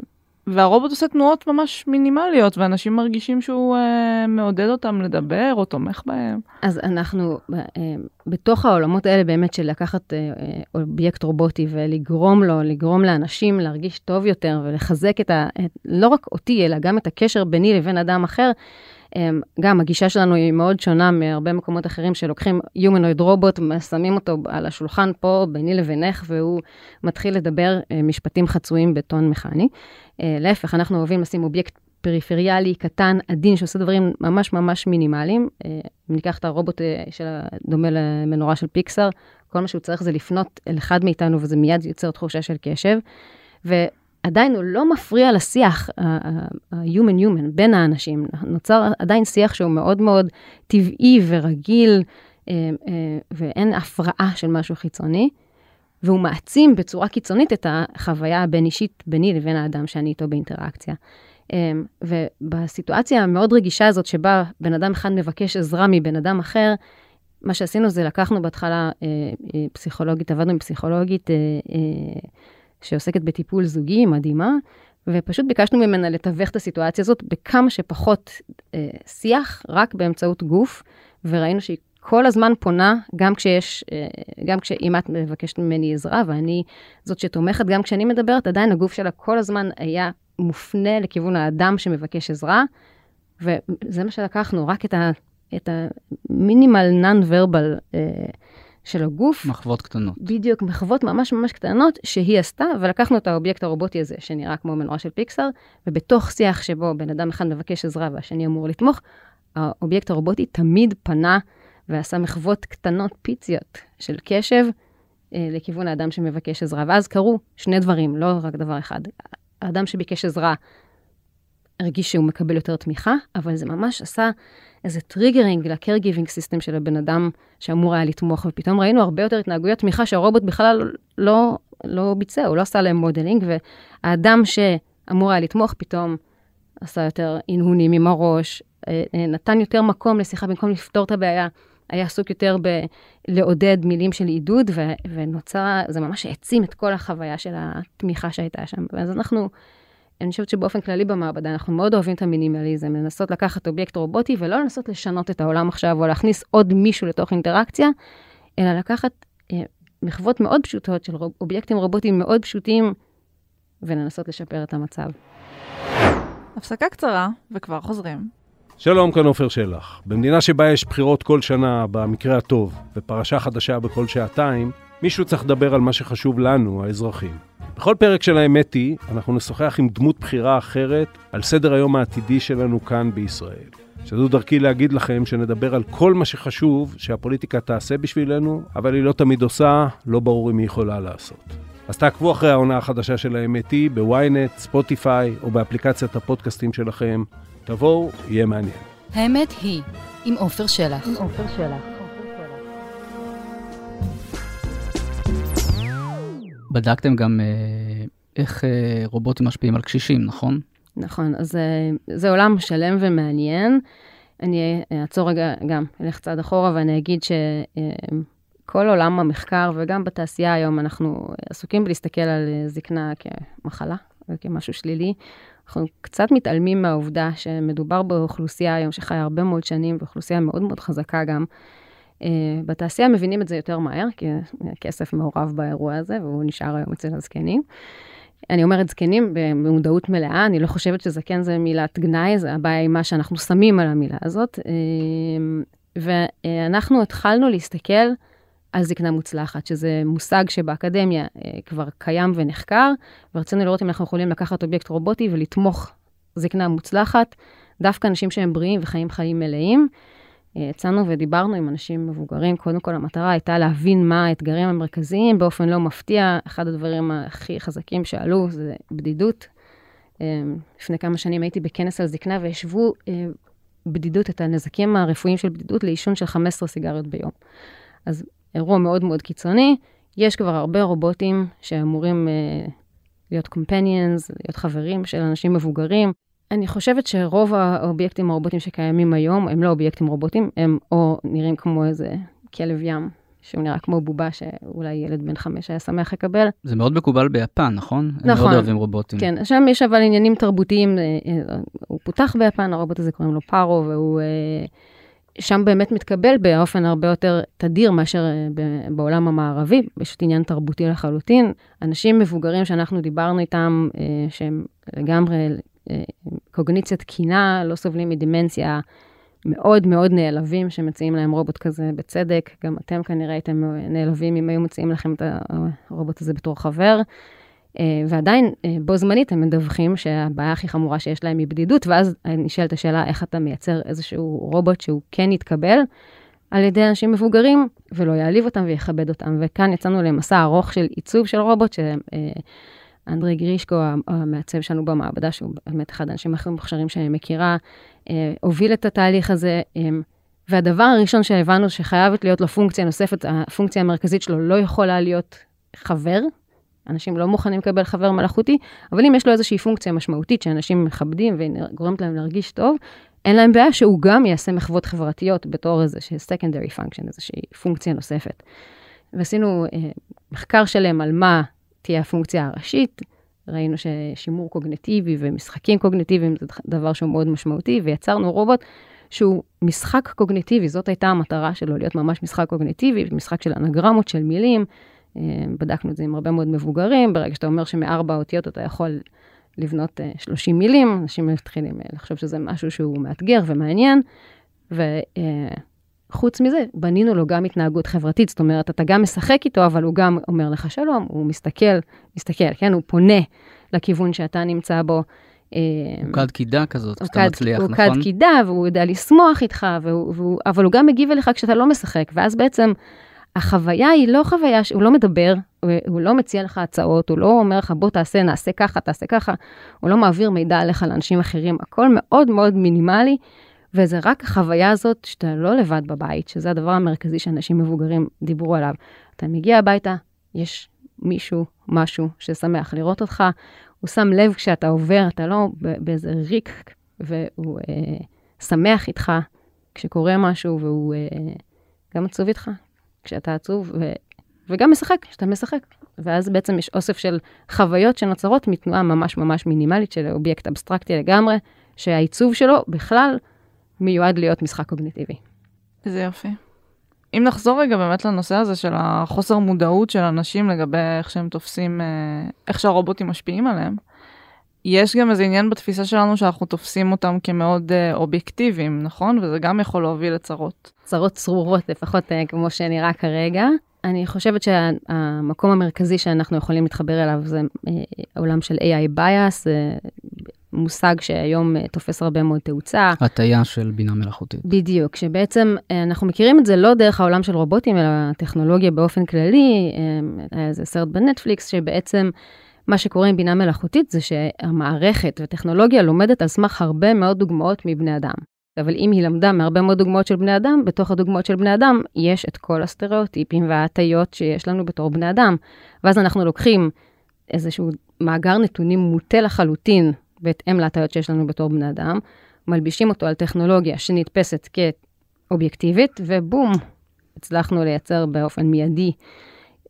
והרובוט עושה תנועות ממש מינימליות, ואנשים מרגישים שהוא אה, מעודד אותם לדבר או תומך בהם. אז אנחנו, אה, בתוך העולמות האלה באמת של לקחת אה, אה, אובייקט רובוטי ולגרום לו, לגרום לאנשים להרגיש טוב יותר ולחזק את ה... את, לא רק אותי, אלא גם את הקשר ביני לבין אדם אחר, גם הגישה שלנו היא מאוד שונה מהרבה מקומות אחרים שלוקחים humanoid robot, שמים אותו על השולחן פה ביני לבינך, והוא מתחיל לדבר אה, משפטים חצויים בטון מכני. אה, להפך, אנחנו אוהבים לשים אובייקט פריפריאלי, קטן, עדין, שעושה דברים ממש ממש מינימליים. אה, אם ניקח את הרובוט שדומה למנורה של פיקסאר, כל מה שהוא צריך זה לפנות אל אחד מאיתנו, וזה מיד יוצר תחושה של קשב. עדיין הוא לא מפריע לשיח ה-human-human בין האנשים. נוצר עדיין שיח שהוא מאוד מאוד טבעי ורגיל, אה, אה, ואין הפרעה של משהו חיצוני, והוא מעצים בצורה קיצונית את החוויה הבין-אישית ביני לבין האדם שאני איתו באינטראקציה. אה, ובסיטואציה המאוד רגישה הזאת, שבה בן אדם אחד מבקש עזרה מבן אדם אחר, מה שעשינו זה לקחנו בהתחלה פסיכולוגית, עבדנו עם פסיכולוגית, שעוסקת בטיפול זוגי, מדהימה, ופשוט ביקשנו ממנה לתווך את הסיטואציה הזאת בכמה שפחות אה, שיח, רק באמצעות גוף, וראינו שהיא כל הזמן פונה, גם כשיש, אה, גם כשאם את מבקשת ממני עזרה, ואני זאת שתומכת, גם כשאני מדברת, עדיין הגוף שלה כל הזמן היה מופנה לכיוון האדם שמבקש עזרה, וזה מה שלקחנו, רק את ה... את ה minimal non-verbal של הגוף. מחוות קטנות. בדיוק, מחוות ממש ממש קטנות שהיא עשתה, ולקחנו את האובייקט הרובוטי הזה, שנראה כמו מנורה של פיקסאר, ובתוך שיח שבו בן אדם אחד מבקש עזרה והשני אמור לתמוך, האובייקט הרובוטי תמיד פנה ועשה מחוות קטנות פיציות של קשב אה, לכיוון האדם שמבקש עזרה. ואז קרו שני דברים, לא רק דבר אחד. האדם שביקש עזרה הרגיש שהוא מקבל יותר תמיכה, אבל זה ממש עשה איזה triggering ל caregiving system של הבן אדם שאמור היה לתמוך, ופתאום ראינו הרבה יותר התנהגויות תמיכה שהרובוט בכלל לא, לא ביצע, הוא לא עשה להם modeling, והאדם שאמור היה לתמוך פתאום עשה יותר הנהונים עם הראש, אה, אה, נתן יותר מקום לשיחה במקום לפתור את הבעיה. היה עסוק יותר בלעודד מילים של עידוד, ו- ונוצר, זה ממש העצים את כל החוויה של התמיכה שהייתה שם. ואז אנחנו אני חושבת שבאופן כללי במעבדה אנחנו מאוד אוהבים את המינימליזם, לנסות לקחת אובייקט רובוטי ולא לנסות לשנות את העולם עכשיו או להכניס עוד מישהו לתוך אינטראקציה, אלא לקחת אה, מחוות מאוד פשוטות של רוב, אובייקטים רובוטיים מאוד פשוטים ולנסות לשפר את המצב. הפסקה קצרה וכבר חוזרים. שלום, כאן עופר שלח. במדינה שבה יש בחירות כל שנה, במקרה הטוב, ופרשה חדשה בכל שעתיים, מישהו צריך לדבר על מה שחשוב לנו, האזרחים. בכל פרק של האמת היא, אנחנו נשוחח עם דמות בחירה אחרת על סדר היום העתידי שלנו כאן בישראל. שזו דרכי להגיד לכם שנדבר על כל מה שחשוב שהפוליטיקה תעשה בשבילנו, אבל היא לא תמיד עושה, לא ברור אם היא יכולה לעשות. אז תעקבו אחרי העונה החדשה של האמת היא בוויינט, ספוטיפיי או באפליקציית הפודקאסטים שלכם. תבואו, יהיה מעניין. האמת היא, עם עופר שלח. עם עופר שלח. בדקתם גם אה, איך אה, רובוטים משפיעים על קשישים, נכון? נכון, אז אה, זה עולם שלם ומעניין. אני אעצור רגע גם, אלך צעד אחורה ואני אגיד שכל עולם המחקר וגם בתעשייה היום אנחנו עסוקים בלהסתכל על זקנה כמחלה וכמשהו שלילי. אנחנו קצת מתעלמים מהעובדה שמדובר באוכלוסייה היום שחיה הרבה מאוד שנים, ואוכלוסייה מאוד מאוד חזקה גם. Uh, בתעשייה מבינים את זה יותר מהר, כי הכסף מעורב באירוע הזה, והוא נשאר היום אצל הזקנים. אני אומרת זקנים במודעות מלאה, אני לא חושבת שזקן זה מילת גנאי, זה הבעיה עם מה שאנחנו שמים על המילה הזאת. Uh, ואנחנו התחלנו להסתכל על זקנה מוצלחת, שזה מושג שבאקדמיה אה, כבר קיים ונחקר, ורצינו לראות אם אנחנו יכולים לקחת אובייקט רובוטי ולתמוך זקנה מוצלחת, דווקא אנשים שהם בריאים וחיים חיים מלאים. אה, יצאנו ודיברנו עם אנשים מבוגרים, קודם כל המטרה הייתה להבין מה האתגרים המרכזיים, באופן לא מפתיע, אחד הדברים הכי חזקים שעלו זה בדידות. אה, לפני כמה שנים הייתי בכנס על זקנה והשוו אה, בדידות, את הנזקים הרפואיים של בדידות לעישון של 15 סיגריות ביום. אז אירוע מאוד מאוד קיצוני. יש כבר הרבה רובוטים שאמורים להיות companions, להיות חברים של אנשים מבוגרים. אני חושבת שרוב האובייקטים הרובוטים שקיימים היום הם לא אובייקטים רובוטים, הם או נראים כמו איזה כלב ים, שהוא נראה כמו בובה שאולי ילד בן חמש היה שמח לקבל. זה מאוד מקובל ביפן, נכון? נכון. הם מאוד אוהבים רובוטים. כן, שם יש אבל עניינים תרבותיים, אה, אה, הוא פותח ביפן, הרובוט הזה קוראים לו פארו, והוא... שם באמת מתקבל באופן הרבה יותר תדיר מאשר אה, בעולם המערבי, פשוט עניין תרבותי לחלוטין. אנשים מבוגרים שאנחנו דיברנו איתם, אה, שהם לגמרי אה, קוגניציה תקינה, לא סובלים מדמנציה, מאוד מאוד נעלבים שמציעים להם רובוט כזה בצדק. גם אתם כנראה הייתם נעלבים אם היו מציעים לכם את הרובוט הזה בתור חבר. אה, ועדיין, אה, בו זמנית הם מדווחים שהבעיה הכי חמורה שיש להם היא בדידות, ואז נשאלת השאלה איך אתה מייצר איזשהו רובוט שהוא כן יתקבל על ידי אנשים מבוגרים, ולא יעליב אותם ויכבד אותם. וכאן יצאנו למסע ארוך של עיצוב של רובוט, שאנדרי גרישקו, המעצב שלנו במעבדה, שהוא באמת אחד האנשים הכי מוכשרים שאני מכירה, אה, הוביל את התהליך הזה. והדבר הראשון שהבנו שחייבת להיות לו פונקציה נוספת, הפונקציה המרכזית שלו לא יכולה להיות חבר, אנשים לא מוכנים לקבל חבר מלאכותי, אבל אם יש לו איזושהי פונקציה משמעותית שאנשים מכבדים וגורמת להם להרגיש טוב, אין להם בעיה שהוא גם יעשה מחוות חברתיות בתור איזושהי secondary function, איזושהי פונקציה נוספת. ועשינו אה, מחקר שלם על מה תהיה הפונקציה הראשית, ראינו ששימור קוגנטיבי ומשחקים קוגנטיביים זה דבר שהוא מאוד משמעותי, ויצרנו רובוט שהוא משחק קוגנטיבי, זאת הייתה המטרה שלו, להיות ממש משחק קוגנטיבי, משחק של אנגרמות, של מילים, אה, בדקנו את זה עם הרבה מאוד מבוגרים, ברגע שאתה אומר שמארבע אותיות אתה יכול לבנות 30 אה, מילים, אנשים מתחילים אה, לחשוב שזה משהו שהוא מאתגר ומעניין, וחוץ מזה, בנינו לו גם התנהגות חברתית, זאת אומרת, אתה גם משחק איתו, אבל הוא גם אומר לך שלום, הוא מסתכל, מסתכל, כן, הוא פונה לכיוון שאתה נמצא בו. הוא כד קידה כזאת, כשאתה מצליח, הוא נכון? הוא כד קידה, והוא יודע לשמוח איתך, והוא, והוא, אבל הוא גם מגיב אליך כשאתה לא משחק, ואז בעצם החוויה היא לא חוויה, הוא לא מדבר, הוא לא מציע לך הצעות, הוא לא אומר לך בוא תעשה, נעשה ככה, תעשה ככה, הוא לא מעביר מידע עליך לאנשים אחרים, הכל מאוד מאוד מינימלי, וזה רק החוויה הזאת שאתה לא לבד בבית, שזה הדבר המרכזי שאנשים מבוגרים דיברו עליו. אתה מגיע הביתה, יש מישהו, משהו ששמח לראות אותך, הוא שם לב כשאתה עובר, אתה לא באיזה ריק, והוא אה, שמח איתך כשקורה משהו, והוא אה, גם עצוב איתך, כשאתה עצוב, ו... וגם משחק, כשאתה משחק. ואז בעצם יש אוסף של חוויות שנוצרות מתנועה ממש ממש מינימלית של אובייקט אבסטרקטי לגמרי, שהעיצוב שלו בכלל מיועד להיות משחק קוגניטיבי. איזה יופי. אם נחזור רגע באמת לנושא הזה של החוסר מודעות של אנשים לגבי איך שהם תופסים, אה, איך שהרובוטים משפיעים עליהם, יש גם איזה עניין בתפיסה שלנו שאנחנו תופסים אותם כמאוד uh, אובייקטיביים, נכון? וזה גם יכול להוביל לצרות. צרות צרורות, לפחות uh, כמו שנראה כרגע. אני חושבת שהמקום המרכזי שאנחנו יכולים להתחבר אליו זה uh, עולם של AI bias, uh, מושג שהיום אה, תופס הרבה מאוד תאוצה. הטיה של בינה מלאכותית. בדיוק, שבעצם אה, אנחנו מכירים את זה לא דרך העולם של רובוטים, אלא טכנולוגיה באופן כללי. היה איזה סרט בנטפליקס, שבעצם מה שקורה עם בינה מלאכותית זה שהמערכת וטכנולוגיה לומדת על סמך הרבה מאוד דוגמאות מבני אדם. אבל אם היא למדה מהרבה מאוד דוגמאות של בני אדם, בתוך הדוגמאות של בני אדם יש את כל הסטריאוטיפים וההטיות שיש לנו בתור בני אדם. ואז אנחנו לוקחים איזשהו מאגר נתונים מוטה לחלוטין בהתאם להטיות שיש לנו בתור בני אדם, מלבישים אותו על טכנולוגיה שנתפסת כאובייקטיבית, ובום, הצלחנו לייצר באופן מיידי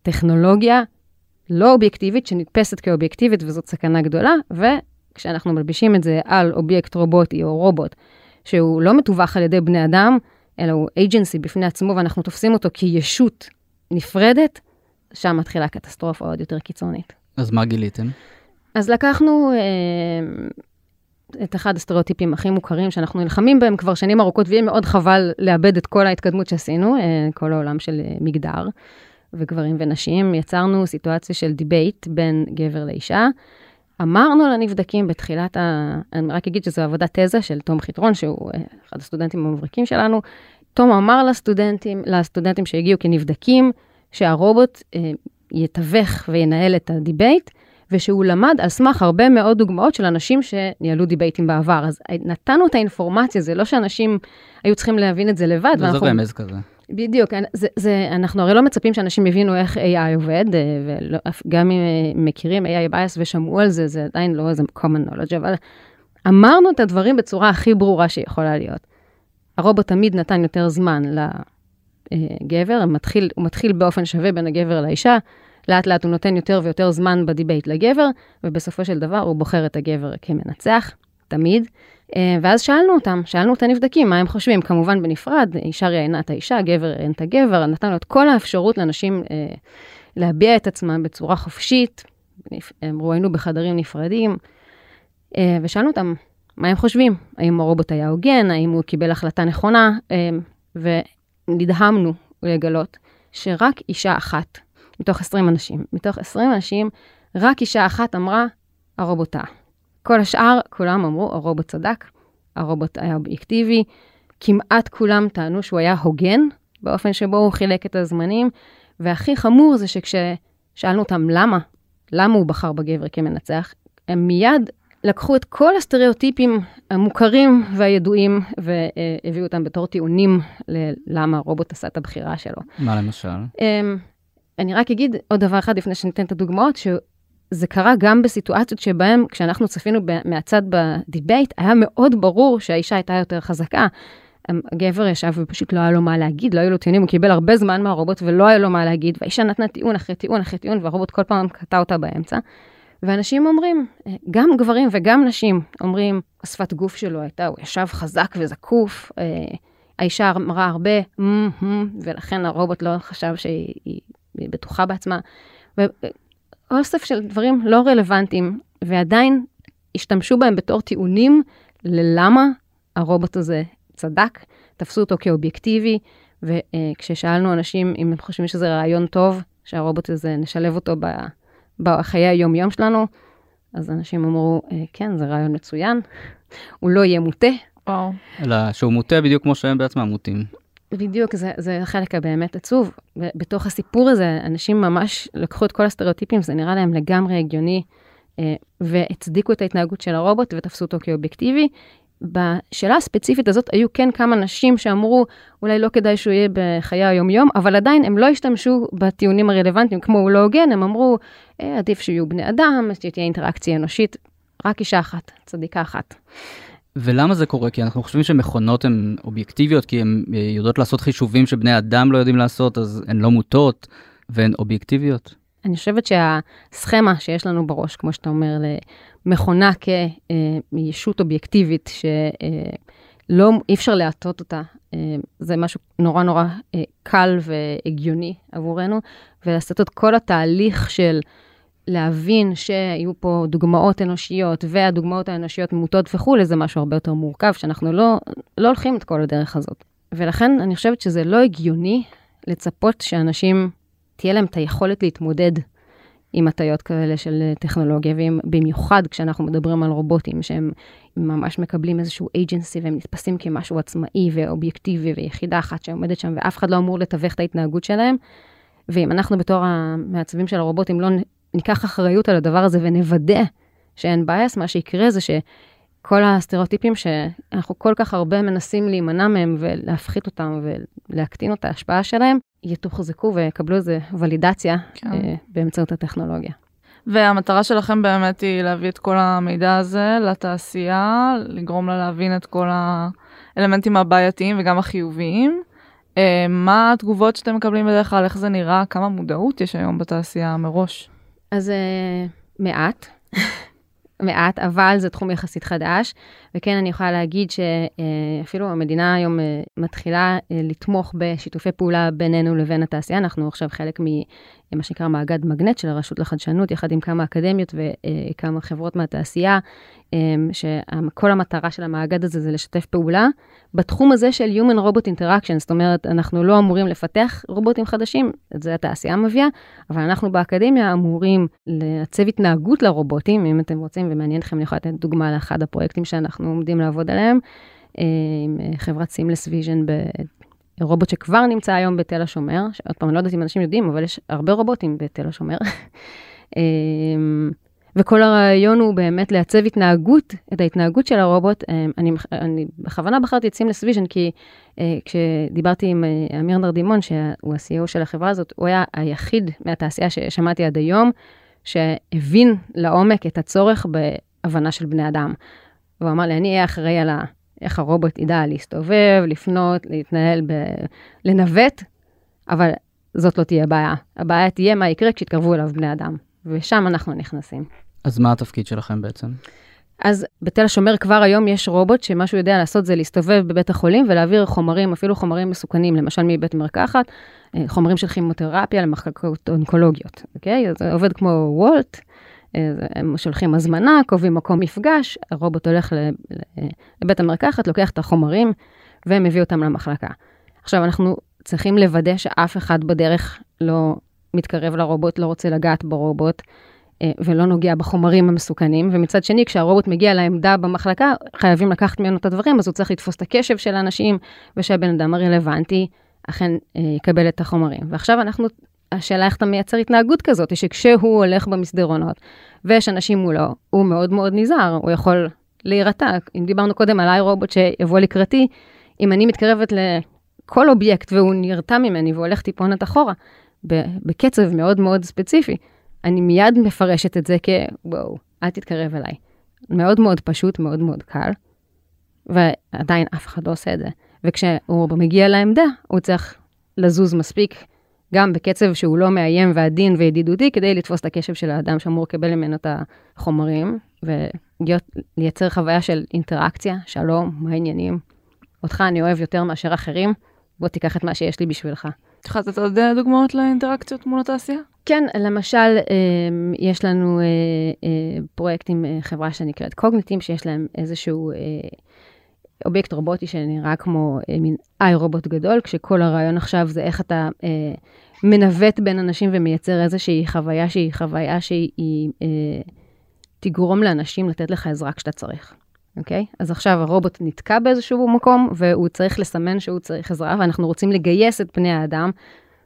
טכנולוגיה לא אובייקטיבית שנתפסת כאובייקטיבית וזאת סכנה גדולה, וכשאנחנו מלבישים את זה על אובייקט רובוטי או רובוט, שהוא לא מתווך על ידי בני אדם, אלא הוא agency בפני עצמו ואנחנו תופסים אותו כישות נפרדת, שם מתחילה קטסטרופה עוד יותר קיצונית. אז מה גיליתם? אז לקחנו אה, את אחד הסטריאוטיפים הכי מוכרים שאנחנו נלחמים בהם כבר שנים ארוכות, ויהיה מאוד חבל לאבד את כל ההתקדמות שעשינו, אה, כל העולם של אה, מגדר וגברים ונשים. יצרנו סיטואציה של debate בין גבר לאישה. אמרנו לנבדקים בתחילת ה... אני רק אגיד שזו עבודת תזה של תום חיטרון, שהוא אה, אחד הסטודנטים המבריקים שלנו. תום אמר לסטודנטים, לסטודנטים שהגיעו כנבדקים, שהרובוט אה, יתווך וינהל את ה debate, ושהוא למד על סמך הרבה מאוד דוגמאות של אנשים שניהלו debateים בעבר. אז נתנו את האינפורמציה, זה לא שאנשים היו צריכים להבין את זה לבד. זה ואנחנו... רמז כזה. בדיוק, זה, זה, אנחנו הרי לא מצפים שאנשים יבינו איך AI עובד, אה, וגם אם אה, מכירים AI bias ושמעו על זה, זה עדיין לא איזה common knowledge, אבל אמרנו את הדברים בצורה הכי ברורה שיכולה להיות. הרובוט תמיד נתן יותר זמן לגבר, הוא מתחיל, הוא מתחיל באופן שווה בין הגבר לאישה, לאט לאט הוא נותן יותר ויותר זמן בדיבייט לגבר, ובסופו של דבר הוא בוחר את הגבר כמנצח, תמיד. אה, ואז שאלנו אותם, שאלנו את הנבדקים מה הם חושבים, כמובן בנפרד, אישה ראיינה את האישה, גבר ראיין את הגבר, נתנו את כל האפשרות לאנשים אה, להביע את עצמם בצורה חופשית, הם רואיינו בחדרים נפרדים, אה, ושאלנו אותם מה הם חושבים, האם הרובוט היה הוגן, האם הוא קיבל החלטה נכונה, אה, ונדהמנו לגלות שרק אישה אחת מתוך 20 אנשים, מתוך 20 אנשים, רק אישה אחת אמרה, הרובוט טעה. כל השאר, כולם אמרו, הרובוט צדק, הרובוט היה אובייקטיבי, כמעט כולם טענו שהוא היה הוגן באופן שבו הוא חילק את הזמנים, והכי חמור זה שכששאלנו אותם למה, למה הוא בחר בגבר כמנצח, הם מיד לקחו את כל הסטריאוטיפים המוכרים והידועים והביאו אותם בתור טיעונים ללמה הרובוט עשה את הבחירה שלו. מה למשל? אמ, אני רק אגיד עוד דבר אחד לפני שניתן את הדוגמאות, זה קרה גם בסיטואציות שבהן, כשאנחנו צפינו מהצד בדיבייט, היה מאוד ברור שהאישה הייתה יותר חזקה. הגבר ישב ופשוט לא היה לו מה להגיד, לא היו לו טיעונים, הוא קיבל הרבה זמן מהרובוט ולא היה לו מה להגיד, והאישה נתנה טיעון אחרי טיעון אחרי טיעון, והרובוט כל פעם קטע אותה באמצע. ואנשים אומרים, גם גברים וגם נשים אומרים, השפת גוף שלו הייתה, הוא ישב חזק וזקוף, אה, האישה אמרה הרבה, ולכן הרובוט לא חשב שהיא בטוחה בעצמה. אוסף של דברים לא רלוונטיים, ועדיין השתמשו בהם בתור טיעונים ללמה הרובוט הזה צדק, תפסו אותו כאובייקטיבי, וכששאלנו אנשים אם הם חושבים שזה רעיון טוב, שהרובוט הזה, נשלב אותו בחיי היום-יום שלנו, אז אנשים אמרו, אה, כן, זה רעיון מצוין, הוא לא יהיה מוטה. וואו. אלא שהוא מוטה בדיוק כמו שהם בעצמם מוטים. בדיוק, זה, זה החלק הבאמת עצוב. בתוך הסיפור הזה, אנשים ממש לקחו את כל הסטריאוטיפים, זה נראה להם לגמרי הגיוני, אה, והצדיקו את ההתנהגות של הרובוט ותפסו אותו כאובייקטיבי. בשאלה הספציפית הזאת היו כן כמה נשים שאמרו, אולי לא כדאי שהוא יהיה בחיי היום-יום, אבל עדיין הם לא השתמשו בטיעונים הרלוונטיים, כמו הוא לא הוגן, הם אמרו, אה, עדיף שיהיו בני אדם, שתהיה אינטראקציה אנושית, רק אישה אחת, צדיקה אחת. ולמה זה קורה? כי אנחנו חושבים שמכונות הן אובייקטיביות, כי הן אה, יודעות לעשות חישובים שבני אדם לא יודעים לעשות, אז הן לא מוטות והן אובייקטיביות. אני חושבת שהסכמה שיש לנו בראש, כמו שאתה אומר, למכונה כישות אובייקטיבית, שלא, אה, אי אפשר להטות אותה, אה, זה משהו נורא נורא קל והגיוני עבורנו, ולעשות את כל התהליך של להבין שיהיו פה דוגמאות אנושיות, והדוגמאות האנושיות מוטות וכולי, זה משהו הרבה יותר מורכב, שאנחנו לא, לא הולכים את כל הדרך הזאת. ולכן אני חושבת שזה לא הגיוני לצפות שאנשים, תהיה להם את היכולת להתמודד עם הטיות כאלה של טכנולוגיה, ובמיוחד כשאנחנו מדברים על רובוטים שהם ממש מקבלים איזשהו agency והם נתפסים כמשהו עצמאי ואובייקטיבי ויחידה אחת שעומדת שם ואף אחד לא אמור לתווך את ההתנהגות שלהם. ואם אנחנו בתור המעצבים של הרובוטים לא ניקח אחריות על הדבר הזה ונוודא שאין בייס, מה שיקרה זה שכל הסטריאוטיפים שאנחנו כל כך הרבה מנסים להימנע מהם ולהפחית אותם ולהקטין את ההשפעה שלהם, יתוחזקו ויקבלו איזה ולידציה כן. uh, באמצעות הטכנולוגיה. והמטרה שלכם באמת היא להביא את כל המידע הזה לתעשייה, לגרום לה להבין את כל האלמנטים הבעייתיים וגם החיוביים. Uh, מה התגובות שאתם מקבלים בדרך כלל, איך זה נראה, כמה מודעות יש היום בתעשייה מראש? אז uh, מעט. מעט, אבל זה תחום יחסית חדש, וכן אני יכולה להגיד שאפילו המדינה היום אה, מתחילה אה, לתמוך בשיתופי פעולה בינינו לבין התעשייה, אנחנו עכשיו חלק ממה שנקרא מאגד מגנט של הרשות לחדשנות, יחד עם כמה אקדמיות וכמה חברות מהתעשייה, שכל המטרה של המאגד הזה זה לשתף פעולה בתחום הזה של Human Robot Interaction, זאת אומרת, אנחנו לא אמורים לפתח רובוטים חדשים, את זה התעשייה מביאה, אבל אנחנו באקדמיה אמורים לעצב התנהגות לרובוטים, אם אתם רוצים ומעניין אתכם, אני יכולה לתת דוגמה לאחד הפרויקטים שאנחנו עומדים לעבוד עליהם, אה, עם חברת Seamless Vision רובוט שכבר נמצא היום בתל השומר, שעוד פעם, אני לא יודעת אם אנשים יודעים, אבל יש הרבה רובוטים בתל השומר. וכל הרעיון הוא באמת לעצב התנהגות, את ההתנהגות של הרובוט. אה, אני, אני בכוונה בחרתי את Seamless Vision, כי uh, כשדיברתי עם uh, אמיר נרדימון, שהוא ה-CEO של החברה הזאת, הוא היה היחיד מהתעשייה ששמעתי עד היום, שהבין לעומק את הצורך בהבנה של בני אדם. והוא אמר לי, אני אהיה אחראי על ה, איך הרובוט ידע להסתובב, לפנות, להתנהל, ב, לנווט, אבל זאת לא תהיה הבעיה. הבעיה תהיה מה יקרה כשיתקרבו אליו בני אדם. ושם אנחנו נכנסים. אז מה התפקיד שלכם בעצם? אז בתל השומר כבר היום יש רובוט שמה שהוא יודע לעשות זה להסתובב בבית החולים ולהעביר חומרים, אפילו חומרים מסוכנים, למשל מבית מרקחת, אה, חומרים של כימותרפיה למחלקות אונקולוגיות, אוקיי? זה עובד כמו וולט, אה, הם שולחים הזמנה, קובעים מקום מפגש, הרובוט הולך לבית המרקחת, לוקח את החומרים ומביא אותם למחלקה. עכשיו, אנחנו צריכים לוודא שאף אחד בדרך לא מתקרב לרובוט, לא רוצה לגעת ברובוט. אה, ולא נוגע בחומרים המסוכנים, ומצד שני, כשהרובוט מגיע לעמדה במחלקה, חייבים לקחת ממנו את הדברים, אז הוא צריך לתפוס את הקשב של האנשים, ושהבן אדם הרלוונטי אכן אה, יקבל את החומרים. ועכשיו אנחנו, השאלה איך אתה מייצר התנהגות כזאת, שכשהוא הולך במסדרונות, ויש אנשים מולו, הוא מאוד מאוד נזהר, הוא יכול להירתע. אם דיברנו קודם על איי רובוט שיבוא לקראתי, אם אני מתקרבת לכל אובייקט והוא נרתע ממני והוא טיפונת אחורה, בקצב מאוד מאוד ספציפי, אני מיד מפרשת את זה כוואו, אל תתקרב אליי. מאוד מאוד פשוט, מאוד מאוד קל, ועדיין אף אחד לא עושה את זה. וכשהוא מגיע לעמדה, הוא צריך לזוז מספיק, גם בקצב שהוא לא מאיים ועדין וידידותי, כדי לתפוס את הקשב של האדם שאמור לקבל ממנו את החומרים, ולייצר חוויה של אינטראקציה, שלום, מה העניינים? אותך אני אוהב יותר מאשר אחרים, בוא תיקח את מה שיש לי בשבילך. את יכולה לתת עוד אה, דוגמאות לאינטראקציות מול התעשייה? כן, למשל, אמ, יש לנו אה, אה, פרויקט עם חברה שנקראת קוגניטים, שיש להם איזשהו אובייקט רובוטי שנראה כמו מין איי רובוט גדול, כשכל הרעיון עכשיו זה איך אתה מנווט בין אנשים ומייצר איזושהי חוויה שהיא חוויה שהיא תגרום לאנשים לתת לך עזרה כשאתה צריך. אוקיי? Okay? אז עכשיו הרובוט נתקע באיזשהו מקום, והוא צריך לסמן שהוא צריך עזרה, ואנחנו רוצים לגייס את פני האדם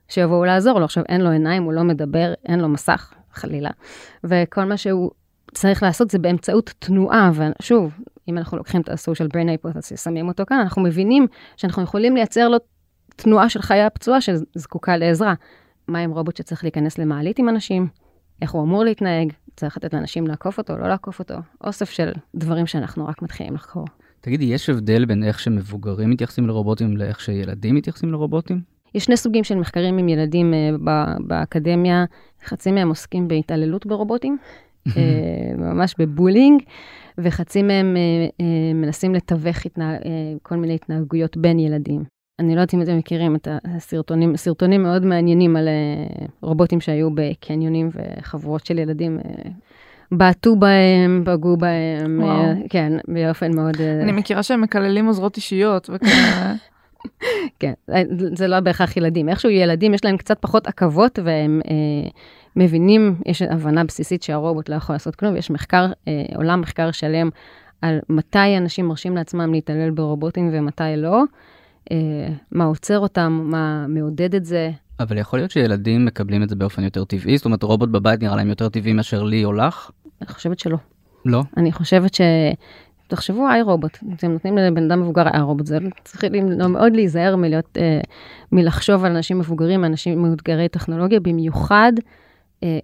שיבואו לעזור לו. עכשיו, אין לו עיניים, הוא לא מדבר, אין לו מסך, חלילה. וכל מה שהוא צריך לעשות זה באמצעות תנועה, ושוב, אם אנחנו לוקחים את ה-social brain hypothesis, שמים אותו כאן, אנחנו מבינים שאנחנו יכולים לייצר לו תנועה של חיה פצועה שזקוקה לעזרה. מה עם רובוט שצריך להיכנס למעלית עם אנשים? איך הוא אמור להתנהג? צריך לתת לאנשים לעקוף אותו, לא לעקוף אותו, אוסף של דברים שאנחנו רק מתחילים לחקור. תגידי, יש הבדל בין איך שמבוגרים מתייחסים לרובוטים לאיך שילדים מתייחסים לרובוטים? יש שני סוגים של מחקרים עם ילדים uh, באקדמיה, חצי מהם עוסקים בהתעללות ברובוטים, uh, ממש בבולינג, וחצי מהם uh, מנסים לתווך התנה, כל מיני התנהגויות בין ילדים. אני לא יודעת אם אתם מכירים את הסרטונים, סרטונים מאוד מעניינים על אה, רובוטים שהיו בקניונים וחבורות של ילדים אה, בעטו בהם, פגעו בהם, אה, וואו. כן, באופן מאוד... אני מכירה שהם מקללים עוזרות אישיות וכאלה. כן, זה לא בהכרח ילדים. איכשהו ילדים יש להם קצת פחות עכבות והם אה, מבינים, יש הבנה בסיסית שהרובוט לא יכול לעשות כלום, ויש מחקר, אה, עולם מחקר שלם על מתי אנשים מרשים לעצמם להתעלל ברובוטים ומתי לא, אה, מה עוצר אותם, מה מעודד את זה. אבל יכול להיות שילדים מקבלים את זה באופן יותר טבעי? זאת אומרת, רובוט בבית נראה להם יותר טבעי מאשר לי או לך? אני חושבת שלא. לא? אני חושבת ש... תחשבו, היי רובוט, אתם נותנים לבן אדם מבוגר היי רובוט, זה צריך מאוד להיזהר מלהיות, אה, מלחשוב על אנשים מבוגרים, אנשים מאותגרי טכנולוגיה, במיוחד אה,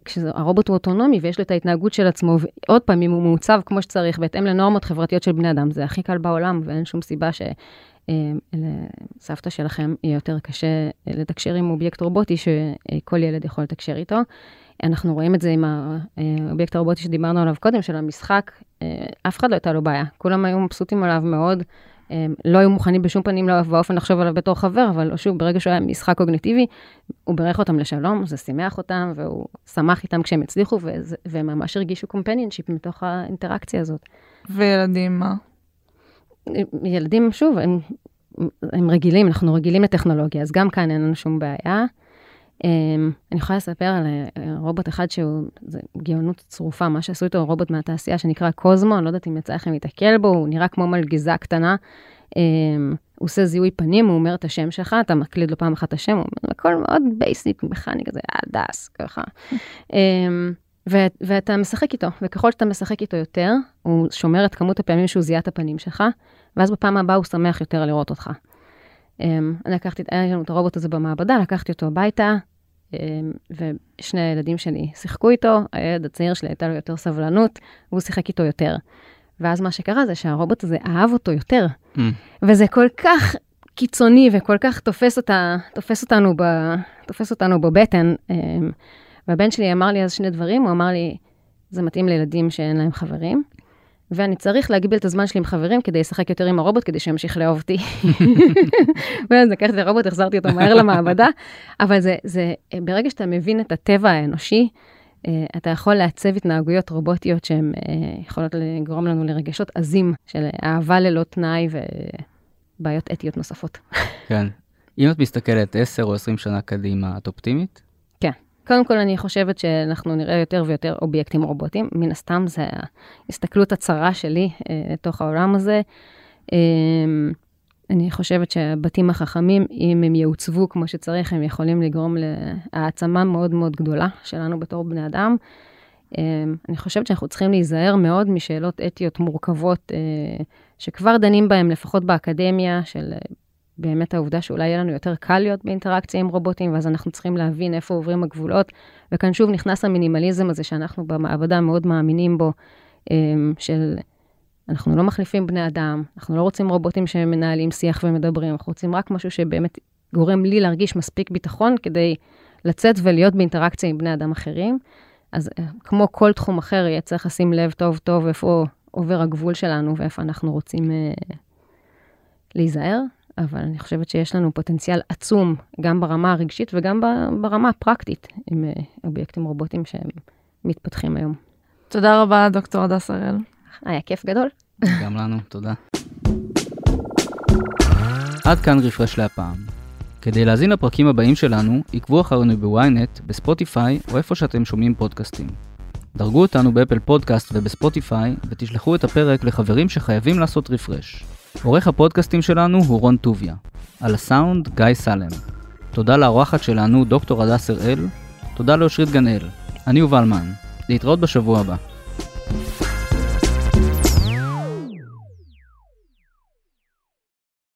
כשהרובוט הוא אוטונומי ויש לו את ההתנהגות של עצמו, ועוד פעם, אם הוא מעוצב כמו שצריך, בהתאם לנורמות חברתיות של בני אדם, זה הכי קל בעולם, ואין שום סיבה שלסבתא אה, שלכם יהיה יותר קשה לתקשר עם אובייקט רובוטי שכל ילד יכול לתקשר איתו. אנחנו רואים את זה עם האובייקט הרובוטי שדיברנו עליו קודם, של המשחק, אה, אף אחד לא הייתה לו בעיה, כולם היו מבסוטים עליו מאוד. לא היו מוכנים בשום פנים ואופן לחשוב עליו בתור חבר, אבל שוב, ברגע שהוא היה משחק קוגניטיבי, הוא בירך אותם לשלום, זה שימח אותם, והוא שמח איתם כשהם הצליחו, והם ממש הרגישו companionship מתוך האינטראקציה הזאת. וילדים מה? ילדים, שוב, הם, הם רגילים, אנחנו רגילים לטכנולוגיה, אז גם כאן אין לנו שום בעיה. אני יכולה לספר על אה, רובוט אחד שהוא, זה גאונות צרופה, מה שעשו איתו רובוט מהתעשייה שנקרא קוזמו, אני לא יודעת אם יצא לכם להתקל בו, הוא נראה כמו מלגזה קטנה. הוא עושה זיהוי פנים, הוא אומר את השם שלך, אתה מקליד לו פעם אחת את השם, הוא אומר, הכל מאוד basic, מכני כזה, הדס, ככה. ו- ואתה משחק איתו, וככל שאתה משחק איתו יותר, הוא שומר את כמות הפעמים שהוא זיהה את הפנים שלך, ואז בפעם הבאה הוא שמח יותר לראות אותך. אני לקחתי, היה לנו את הרובוט הזה במעבדה, לקחתי אותו הביתה, אמ, ושני הילדים שלי שיחקו איתו, הילד הצעיר שלי הייתה לו יותר סבלנות, והוא שיחק איתו יותר. ואז מה שקרה זה שהרובוט הזה אהב אותו יותר. Mm. וזה כל כך קיצוני וכל כך תופס, אותה, תופס, אותנו, ב, תופס אותנו בבטן. אמ, והבן שלי אמר לי אז שני דברים, הוא אמר לי, זה מתאים לילדים שאין להם חברים, ואני צריך להגביל את הזמן שלי עם חברים כדי לשחק יותר עם הרובוט, כדי שימשיך לאהוב אותי. ואז לקחתי את הרובוט, החזרתי אותו מהר למעבדה, אבל זה, זה, ברגע שאתה מבין את הטבע האנושי, אה, אתה יכול לעצב התנהגויות רובוטיות שהן אה, יכולות לגרום לנו לרגשות עזים של אהבה ללא תנאי ובעיות אתיות נוספות. כן. אם את מסתכלת 10 או 20 שנה קדימה, את אופטימית? קודם כל, אני חושבת שאנחנו נראה יותר ויותר אובייקטים רובוטיים. מן הסתם, זה ההסתכלות הצרה שלי אה, לתוך העולם הזה. אה, אני חושבת שהבתים החכמים, אם הם יעוצבו כמו שצריך, הם יכולים לגרום להעצמה מאוד מאוד גדולה שלנו בתור בני אדם. אה, אני חושבת שאנחנו צריכים להיזהר מאוד משאלות אתיות מורכבות, אה, שכבר דנים בהן, לפחות באקדמיה, של באמת העובדה שאולי יהיה לנו יותר קל להיות באינטראקציה עם רובוטים, ואז אנחנו צריכים להבין איפה עוברים הגבולות. וכאן שוב נכנס המינימליזם הזה שאנחנו במעבדה מאוד מאמינים בו, אמ, של אנחנו לא מחליפים בני אדם, אנחנו לא רוצים רובוטים שמנהלים שיח ומדברים, אנחנו רוצים רק משהו שבאמת גורם לי להרגיש מספיק ביטחון כדי לצאת ולהיות באינטראקציה עם בני אדם אחרים. אז אה, כמו כל תחום אחר, יהיה צריך לשים לב טוב טוב איפה עובר הגבול שלנו ואיפה אנחנו רוצים אה, להיזהר. אבל אני חושבת שיש לנו פוטנציאל עצום, גם ברמה הרגשית וגם ברמה הפרקטית, עם אה, אובייקטים רובוטיים שהם מתפתחים היום. תודה רבה, דוקטור הדס הראל. היה כיף גדול. גם לנו, תודה. עד כאן רפרש להפעם. כדי להאזין לפרקים הבאים שלנו, עקבו אחרינו בוויינט, בספוטיפיי או איפה שאתם שומעים פודקאסטים. דרגו אותנו באפל פודקאסט ובספוטיפיי ותשלחו את הפרק לחברים שחייבים לעשות refresh. עורך הפודקאסטים שלנו הוא רון טוביה. על הסאונד, גיא סלם. תודה לאורחת שלנו, דוקטור הדס הראל. תודה לאושרית גנאל. אני יובל מן. להתראות בשבוע הבא.